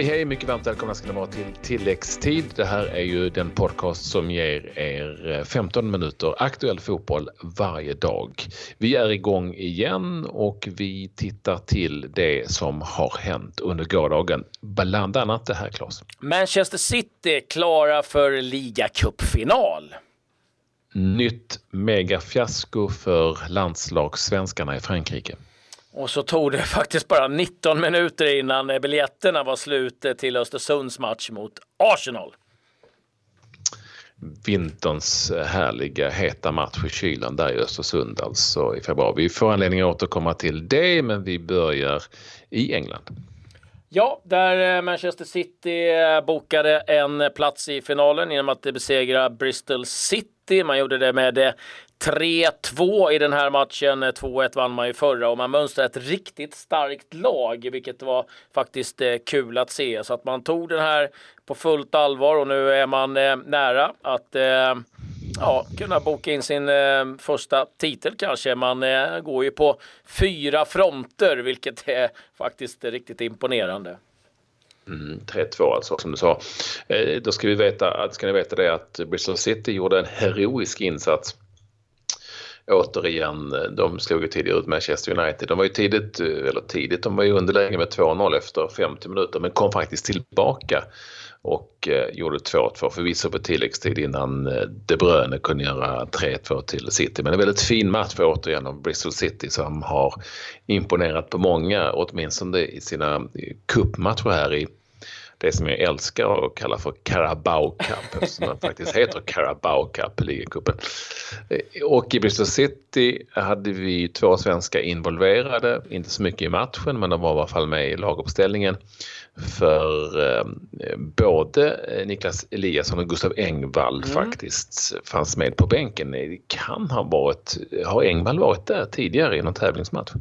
Hej hej, mycket varmt välkomna ska ni vara till tilläggstid. Det här är ju den podcast som ger er 15 eh, minuter aktuell fotboll varje dag. Vi är igång igen och vi tittar till det som har hänt under gårdagen. Bland annat det här Claes. Manchester City klara för ligacupfinal. Nytt megafiasko för landslagssvenskarna i Frankrike. Och så tog det faktiskt bara 19 minuter innan biljetterna var slut till Östersunds match mot Arsenal. Vinterns härliga heta match i kylan där i Östersund alltså i februari. Vi får anledning att återkomma till det men vi börjar i England. Ja, där eh, Manchester City eh, bokade en plats i finalen genom att besegra Bristol City. Man gjorde det med 3-2 i den här matchen. Eh, 2-1 vann man ju förra och man mönstrade ett riktigt starkt lag, vilket var faktiskt eh, kul att se. Så att man tog den här på fullt allvar och nu är man eh, nära att ja, kunna boka in sin första titel kanske. Man går ju på fyra fronter, vilket är faktiskt riktigt imponerande. Mm, 3-2 alltså som du sa. då ska vi veta, ska ni veta det att Bristol City gjorde en heroisk insats återigen, de slog ju tidigare ut Manchester United. De var ju tidigt, eh, eller tidigt, de var ju underläge med 2-0 efter 50 minuter men kom faktiskt tillbaka och eh, gjorde 2-2 förvisso på tilläggstid innan eh, De Bruyne kunde göra 3-2 till City. Men en väldigt fin match för återigen av Bristol City som har imponerat på många, åtminstone i sina cupmatcher här i det som jag älskar att kalla för Carabao Cup eftersom den faktiskt heter Carabao Cup, ligacupen. Och i Bristol City hade vi två svenskar involverade, inte så mycket i matchen men de var i alla fall med i laguppställningen. För eh, både Niklas Eliasson och Gustav Engvall mm. faktiskt fanns med på bänken. Det kan ha varit, har Engvall varit där tidigare i någon tävlingsmatch?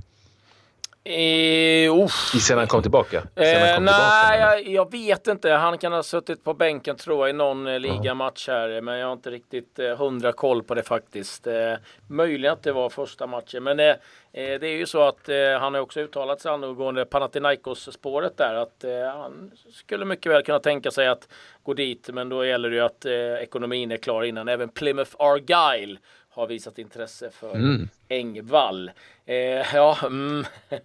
Eh, Sen han kom tillbaka? Eh, kom nej, tillbaka, jag, jag, vet inte. Han kan ha suttit på bänken tror jag i någon eh, ligamatch här. Men jag har inte riktigt eh, hundra koll på det faktiskt. Eh, möjligen att det var första matchen. Men eh, eh det är ju så att eh, han har också uttalat sig angående Panathinaikos-spåret där. Att han skulle mycket väl kunna tänka sig att gå dit. Men då gäller det ju att ekonomin är klar innan. Även Plymouth Argyle har visat intresse för mm. Engvall. Eh, ja, mm.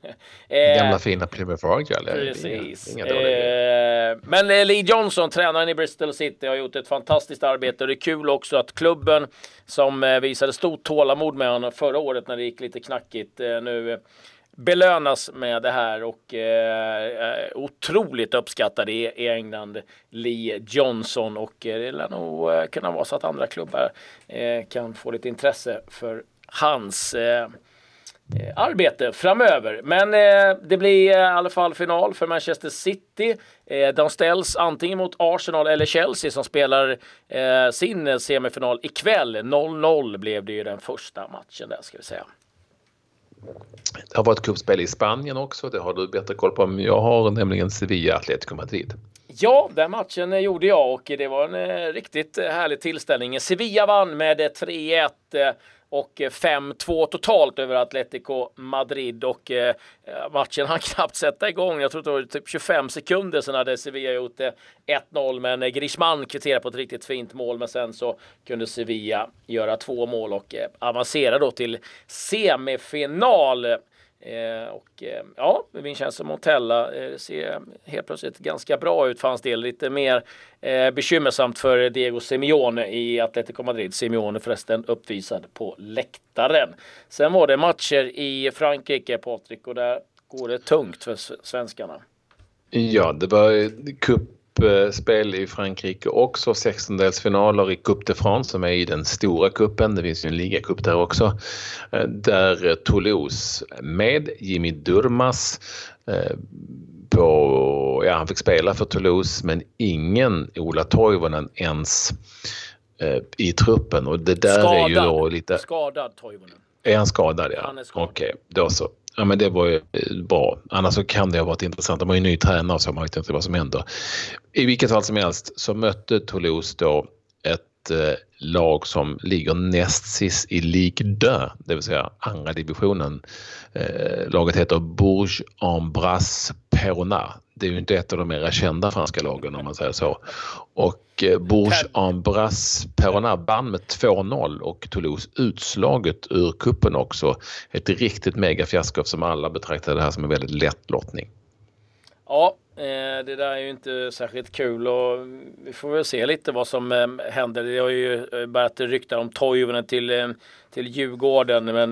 eh, Gamla fina Plymouth Argyle. Precis. Inga, inga eh, men eh, Lee Johnson, tränaren i Bristol City, har gjort ett fantastiskt arbete och det är kul också att klubben som eh, visade stort tålamod med honom förra året när det gick lite knackigt eh, nu belönas med det här och eh, otroligt uppskattad i, i England, Lee Johnson och eh, det lär nog eh, kunna vara så att andra klubbar eh, kan få lite intresse för hans eh, eh arbete framöver. Men det blir i alla fall final för Manchester City. de ställs antingen mot Arsenal eller Chelsea som spelar sin semifinal ikväll. 0-0 blev det ju den första matchen där ska vi säga. Det har varit kuppspel i Spanien också. Det har du bättre koll på. Jag har nämligen Sevilla Atletico Madrid. Ja, den matchen eh, gjorde jag och eh, det var en eh, riktigt härlig tillställning. Sevilla vann med 3-1 och eh, 5-2 totalt över Atletico Madrid och eh, matchen hann knappt sätta igång. Jag tror det var typ 25 sekunder sedan hade Sevilla gjort eh, det 1-0 men eh, Griezmann kvitterade på ett riktigt fint mål men sen så kunde Sevilla göra två mål och eh, avancera då till semifinal. Eh, och eh, ja, Vincenzo Montella eh, ser helt plötsligt ganska bra ut för hans del. Lite mer eh, bekymmersamt för Diego Simeone i Atletico Madrid. Simeone förresten uppvisad på läktaren. Sen var det matcher i Frankrike, Patrik, och där går det tungt för svenskarna. Ja, det var eh, cup cupspel i Frankrike också, 16-delsfinaler i Coupe de France som är i den stora kuppen. Det finns ju en ligacup där också. Eh, där Toulouse med Jimmy Durmas eh, på, ja han fick spela för Toulouse men ingen Ola Toivonen ens eh, i truppen och det där skadad. är ju då lite... Skadad Toivonen. Är han skadad ja? Han är skadad. Okej, okay, då så. Ja men det var ju eh, bra. Annars så kan det ha varit intressant. De har ju ny tränare så man vet inte vad som händer. I vilket fall som helst så mötte Toulouse då ett eh, lag som ligger näst sist i Ligue 2, det vill säga andra divisionen. Eh, laget heter Bourges Embrasse Perona. Det är ju inte ett av de mer kända franska lagen om man säger så. Och eh, Bourges Embrasse Perona vann med 2-0 och Toulouse utslaget ur kuppen också. Ett riktigt megafiasko som alla betraktade det här som en väldigt lätt lottning. Ja, Eh, det där är ju inte särskilt kul och vi får väl se lite vad som eh, händer. Det har ju eh, börjat rykta om Toivonen till, till Djurgården men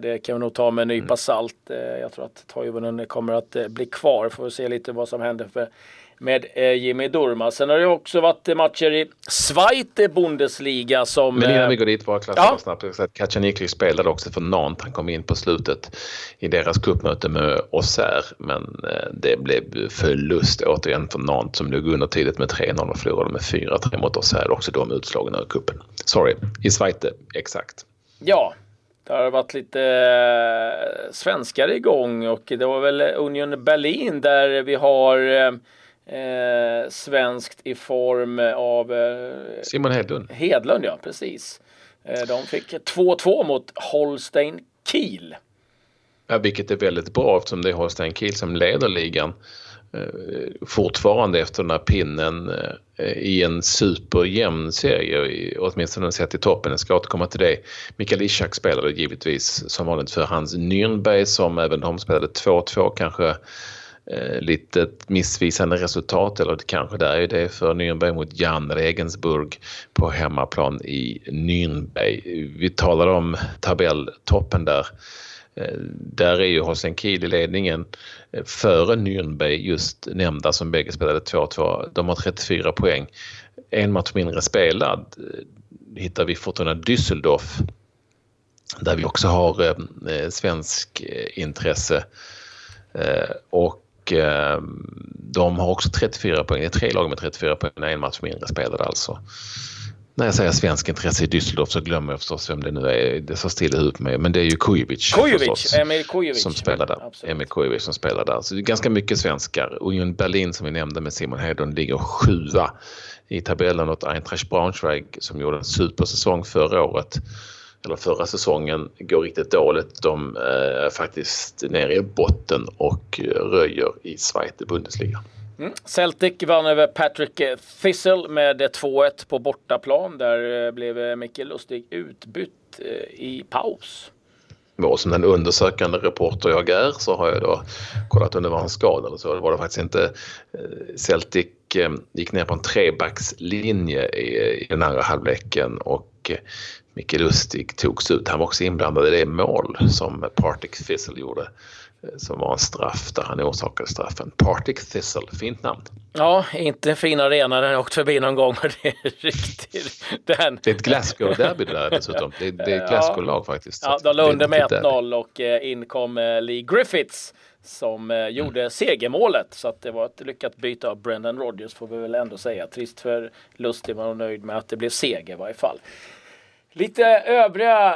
det kan vi nog ta med en nypa mm. salt. Jag tror att Toivonen kommer att bli kvar. Får se lite vad som händer för med eh, Jimmy Durma. Sen har det också varit matcher i Zweite Bundesliga som... Men innan eh, vi går dit, bara klassa ja. snabbt. Kacanikli spelade också för Nant. Han kom in på slutet i deras cupmöte med Auxerre. Men eh, det blev förlust återigen för Nant som låg under tidigt med 3-0 och förlorade med 4-3 mot Auxerre. Också de utslagna ur kuppen. Sorry, i Zweite, exakt. Ja, det har varit lite eh, svenskar igång och det var väl Union Berlin där vi har eh, svenskt i form av eh, Simon Hedlund. Hedlund, ja precis. Eh, de fick 2-2 mot Holstein Kiel. Ja, vilket är väldigt bra eftersom det är Holstein Kiel som leder ligan eh, fortfarande efter den här pinnen eh, i en superjämn serie, åtminstone sett i toppen. Jag ska återkomma till det. Mikael Ishak spelade givetvis som vanligt för hans Nürnberg som även de spelade 2-2 kanske eh, lite missvisande resultat eller kanske det är det för Nürnberg mot Jan Regensburg på hemmaplan i Nürnberg. Vi talade om tabelltoppen där. Eh, där är ju Holstein Kiel i ledningen eh, före Nürnberg just nämnda som bägge spelade 2-2. De har 34 poäng. En match mindre spelad eh, hittar vi Fortuna Düsseldorf där vi också har svensk intresse. Och och eh, de har också 34 poäng. Det är tre lag med 34 poäng en match mindre spelade alltså. När jag säger svensk intresse i Düsseldorf så glömmer jag förstås vem det nu är. Det står still i huvudet med. Men det är ju Kujovic. Kujovic, Emil Kujovic. Som spelar där. Emil Kujovic som spelar där. Så det är ganska mycket svenskar. Union Berlin som vi nämnde med Simon Hedlund ligger sjua i tabellen åt Eintracht Braunschweig som gjorde en supersäsong förra året eller förra säsongen går riktigt dåligt. De är faktiskt nere i botten och röjer i Zweite Bundesliga. Mm. Celtic vann över Patrick Thistle med 2-1 på bortaplan. Där blev Micke Lustig utbytt eh, i paus. Och som den undersökande reporter jag är så har jag då kollat det var en skada eller så. Var det faktiskt inte. Eh, Celtic eh, gick ner på en trebackslinje i den andra halvleken och Micke Lustig togs ut. Han var också inblandad i det mål som Partick Thistle gjorde eh, som var en straff där han orsakade straffen. Partick Thistle, fint namn. Ja, inte en fin arena. Den har åkt förbi någon gång. Det är riktigt den. Det är ett Glasgow-derby det där dessutom. Det är, det är ett Glasgow-lag faktiskt. Ja, de låg under med 1-0 och eh, in kom eh, Lee Griffiths som mm. gjorde segermålet. Så att det var ett lyckat byte av Brendan Rodgers får vi väl ändå säga. Trist för Lustig var nöjd med att det blev seger i varje fall. Lite övriga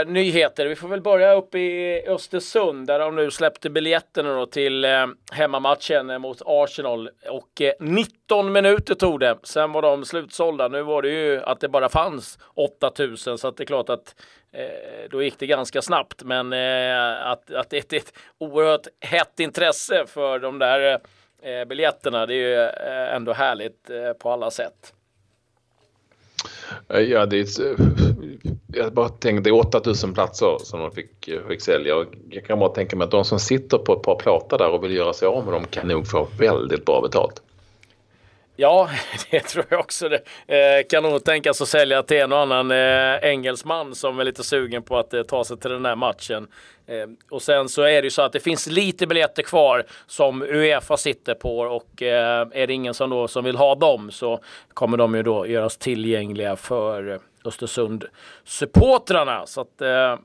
eh, nyheter. Vi får väl börja uppe i Östersund där de nu släppte biljetterna då till eh, hemmamatchen mot Arsenal. Och eh, 19 minuter tog det. Sen var de slutsålda. Nu var det ju att det bara fanns 8000 så att det är klart att eh, då gick det ganska snabbt. Men eh, att, att det är ett oerhört hett intresse för de där eh, biljetterna det är ju eh, ändå härligt eh, på alla sätt. Eh, ja, det är, eh, jag bara tänkte, det är 8000 platser som de fick, eh, fick sälja. Och jag kan bara tänka mig att de som sitter på ett par plåtar där och vill göra sig av med dem kan nog få väldigt bra betalt. Ja, det tror jag också. Det eh, kan nog tänkas att sälja till en och annan eh, engelsman som är lite sugen på att eh, ta sig till den här matchen. Eh, och sen så är det ju så att det finns lite biljetter kvar som Uefa sitter på och eh, är det ingen som då som vill ha dem så kommer de ju då göras tillgängliga för eh, Östersund supportrarna. Så att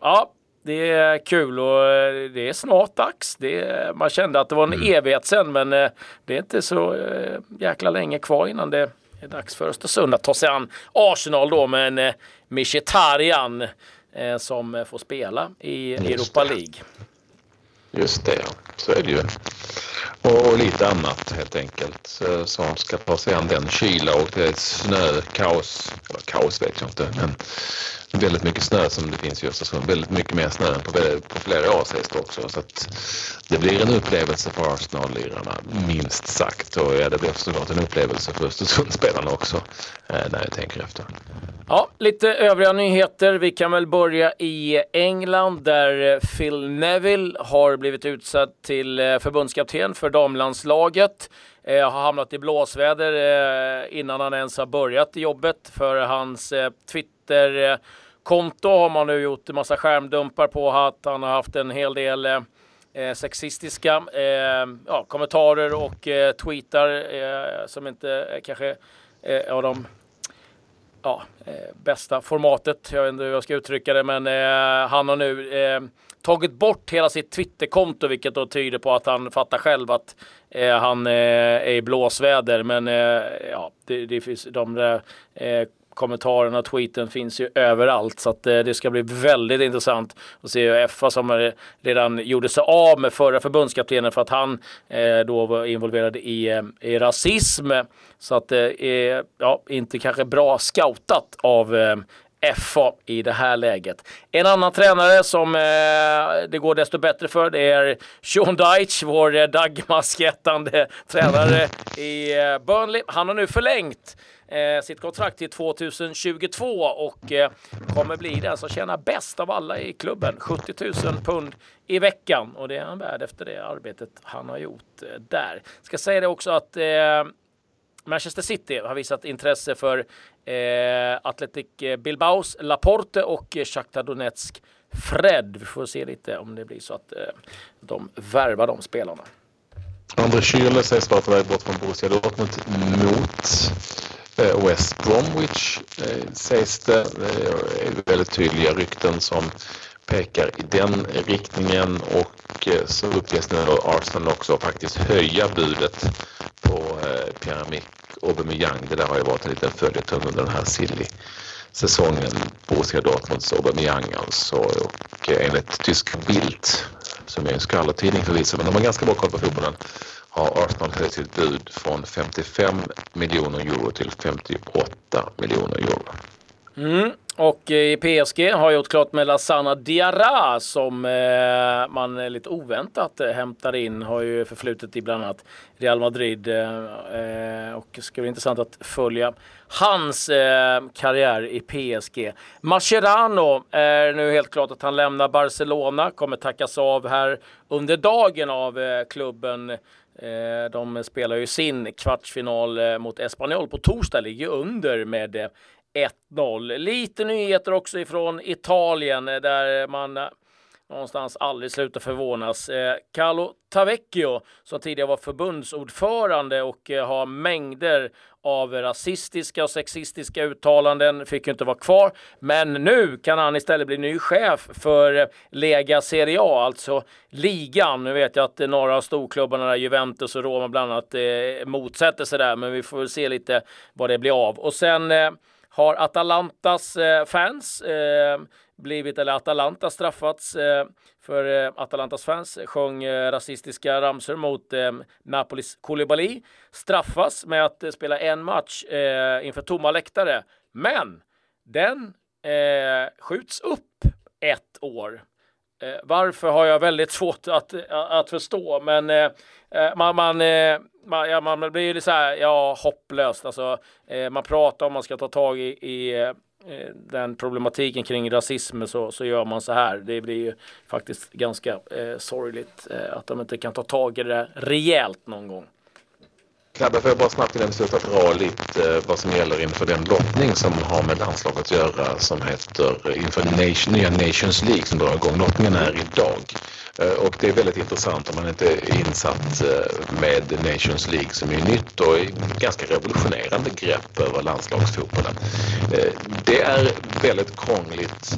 ja, det är kul och eh, det är snart dags. Det, man kände att det var en mm. evighet sen men eh, det är inte så eh, jäkla länge kvar innan det är dags för Östersund att ta sig an Arsenal då med en Mkhitaryan som får spela i Europa League. Just det, så är det ju. Och lite annat helt enkelt som ska ta sig an den kyla och det är snökaos. Eller kaos vet jag inte, men väldigt mycket snö som det finns i Östersund. Väldigt mycket mer snö än på, på flera år sägs det också. Så att det blir en upplevelse för Arsenal-lirarna, minst sagt. Och ja, det blir såklart en upplevelse för Östersundsspelarna också, eh, när jag tänker efter. Ja, lite övriga nyheter. Vi kan väl börja i England där eh, Phil Neville har blivit utsedd till eh, förbundskapten för damlandslaget. Eh, har hamnat i blåsväder eh, innan han ens har börjat jobbet för hans eh, Twitterkonto har man nu gjort en massa skärmdumpar på att han har haft en hel del eh, eh sexistiska eh, ja, kommentarer och eh, tweetar eh, som inte kanske är av de ja, eh, bästa formatet. Jag vet inte hur jag ska uttrycka det, men eh, han har nu eh, tagit bort hela sitt Twitterkonto, vilket då tyder på att han fattar själv att han är i blåsväder. Men ja, det, det finns de där kommentarerna och tweeten finns ju överallt så att eh, det ska bli väldigt intressant att se hur FA som eh, redan gjorde sig av med förra förbundskaptenen för att han eh, då var involverad i, i rasism. Så att det är ja, inte kanske bra scoutat av FA i det här läget. En annan tränare som eh, det går desto bättre för det är Sean Deitch, vår eh, dagmaskettande tränare i eh, Burnley. Han har nu förlängt eh, sitt kontrakt till 2022 och eh, kommer bli den som tjänar bäst av alla i klubben. 70 000 pund i veckan och det är han värd efter det arbetet han har gjort eh, där. Ska säga det också att eh, Manchester City har visat intresse för eh, Athletic eh, Bilbaos Laporte och Shakhtar Donetsk Fred. Vi får se lite om det blir så att eh, de värvar de spelarna. André Schürrle sägs vara på väg bort från Borussia Dortmund mot Eh, West Bromwich eh, sägs det. Det är väldigt tydliga rykten som pekar i den riktningen och eh, så uppges nu Arsenal också faktiskt höja budet på eh, Pierre-Emerick Aubameyang. Det där har ju varit en liten följetong under den här silly säsongen. Borussia Dortmunds Aubameyang alltså och enligt tysk Bild som är en skvallertidning förvisso men de har ganska bra koll på fotbollen har Arsenal höjt sitt bud från 55 miljoner euro till 58 miljoner euro. Mm. Och eh, i PSG har gjort klart med Lasana Diarra som eh, man lite oväntat eh, hämtar in. Har ju förflutet i bland annat Real Madrid. Eh, eh och det ska bli intressant att följa hans eh, karriär i PSG. Mascherano är nu helt klart att han lämnar Barcelona. Kommer tackas av här under dagen av klubben Eh, de spelar ju sin kvartsfinal eh, mot Espanyol på torsdag, ligger under med eh, 1-0. Lite nyheter också ifrån Italien där man någonstans aldrig slutar förvånas. Eh, Carlo Tavecchio, som tidigare var förbundsordförande och eh, har mängder av rasistiska och sexistiska uttalanden fick ju inte vara kvar. Men nu kan han istället bli ny chef för eh, Lega Serie A, alltså ligan. Nu vet jag att några av storklubbarna, Juventus och Roma bland annat, eh, motsätter sig det, men vi får väl se lite vad det blir av. Och sen eh, har Atalantas eh, fans eh, blivit, eller Atalanta straffats eh, för eh, Atalantas fans sjöng eh, rasistiska ramsor mot eh, Napolis Koulibaly. Straffas med att eh, spela en match eh, inför tomma läktare. Men den eh, skjuts upp ett år. varför har jag väldigt svårt att, att förstå, men man, man, man, ja, man blir ju så här, ja, hopplöst. Alltså, man pratar om man ska ta tag i, i Eh, den problematiken kring rasism så, så gör man så här. Det blir ju faktiskt ganska eh, sorgligt eh, att de inte kan ta tag i det rejält någon gång. Klabbe, får jag bara snabbt innan vi slutar dra lite eh, vad som gäller inför den lottning som har med landslaget att göra som heter eh, inför nation, nya Nations League som drar igång. Lottningen är idag. Eh, och det är väldigt intressant om man inte är insatt eh, med Nations League som är nytt och ganska revolutionerande grepp över landslagsfotbollen. Eh, det är väldigt krångligt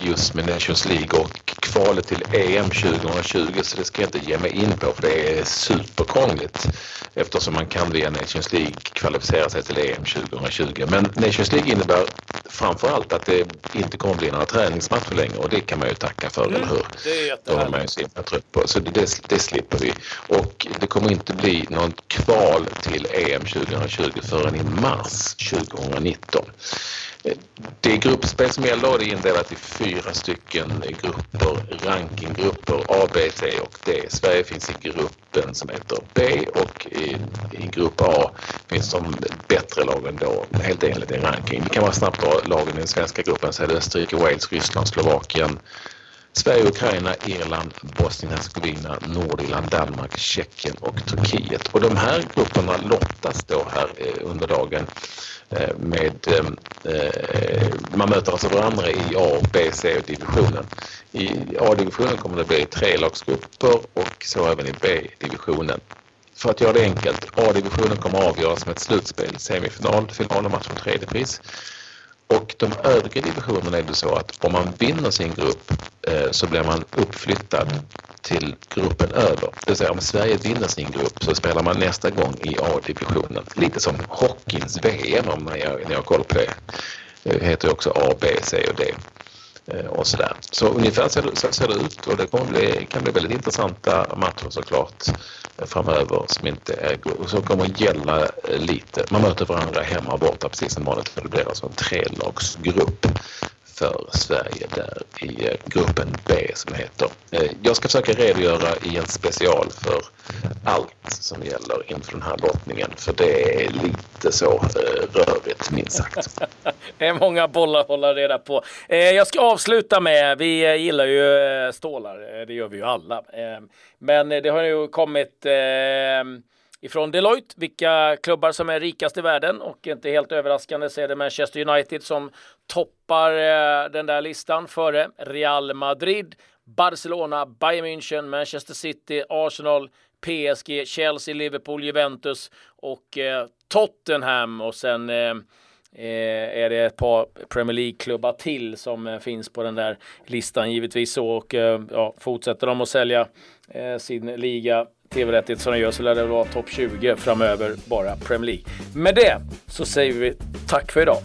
just med Nations League och kvalet till EM 2020 så det ska jag inte ge mig in på för det är superkrångligt eftersom man kan via Nations League kvalificera sig till EM 2020. Men Nations League innebär framför allt att det inte kommer bli några träningsmatcher längre och det kan man ju tacka för, mm, eller hur? Det är Då har man ju så himla trött på. Så det, det slipper vi. Och det kommer inte bli någon kval till EM 2020 förrän i mars 2019. Det gruppspel som gäller är indelat i fyra stycken grupper, rankinggrupper A, B, C och D. Sverige finns i gruppen som heter B och i, i grupp A finns de bättre lagen då helt enligt en ranking. Vi kan vara snabbt lagen i den svenska gruppen så är det Österrike, Wales, Ryssland, Slovakien, Sverige, Ukraina, Irland, Bosnien-Hercegovina, Nordirland, Danmark, Tjeckien och Turkiet. Och de här grupperna lottas då här eh, under dagen eh, med, eh, eh, man möter alltså varandra i A, B, C och divisionen. I A-divisionen kommer det bli tre lagsgrupper och så även i B-divisionen. För att göra det enkelt, A-divisionen kommer att avgöras med ett slutspel, semifinal, final och match om tredje pris. Och de övriga divisionerna är det så att om man vinner sin grupp eh, så blir man uppflyttad till gruppen över. Det vill säga om Sverige vinner sin grupp så spelar man nästa gång i A-divisionen. Lite som hockeyns VM om ni har, ni har koll på det. Det heter också A, B, C och D. Eh, och sådär. Så ungefär ser det, ser det ut och det kommer bli, kan bli väldigt intressanta matcher såklart eh, framöver som inte är så kommer gälla eh, lite. Man möter varandra hemma och borta precis som vanligt för det blir alltså en trelagsgrupp för Sverige där i eh, gruppen B som heter. Eh, jag ska försöka redogöra i en special för allt som gäller inför den här lottningen för det är lite så eh, rörigt minst sagt. Det är många bollar att hålla reda på. Jag ska avsluta med, vi gillar ju stålar, det gör vi ju alla. Men det har ju kommit ifrån Deloitte vilka klubbar som är rikast i världen och inte helt överraskande så är det Manchester United som toppar eh, den där listan före Real Madrid, Barcelona, Bayern München, Manchester City, Arsenal, PSG, Chelsea, Liverpool, Juventus och eh, Tottenham. Och sen eh, eh är det ett par Premier League-klubbar till som eh, finns på den där listan givetvis. Så och eh, ja, fortsätter de att sälja eh, sin liga TV-rättigheterna som de gör så lär det vara topp 20 framöver, bara Premier League. Med det så säger vi tack för idag.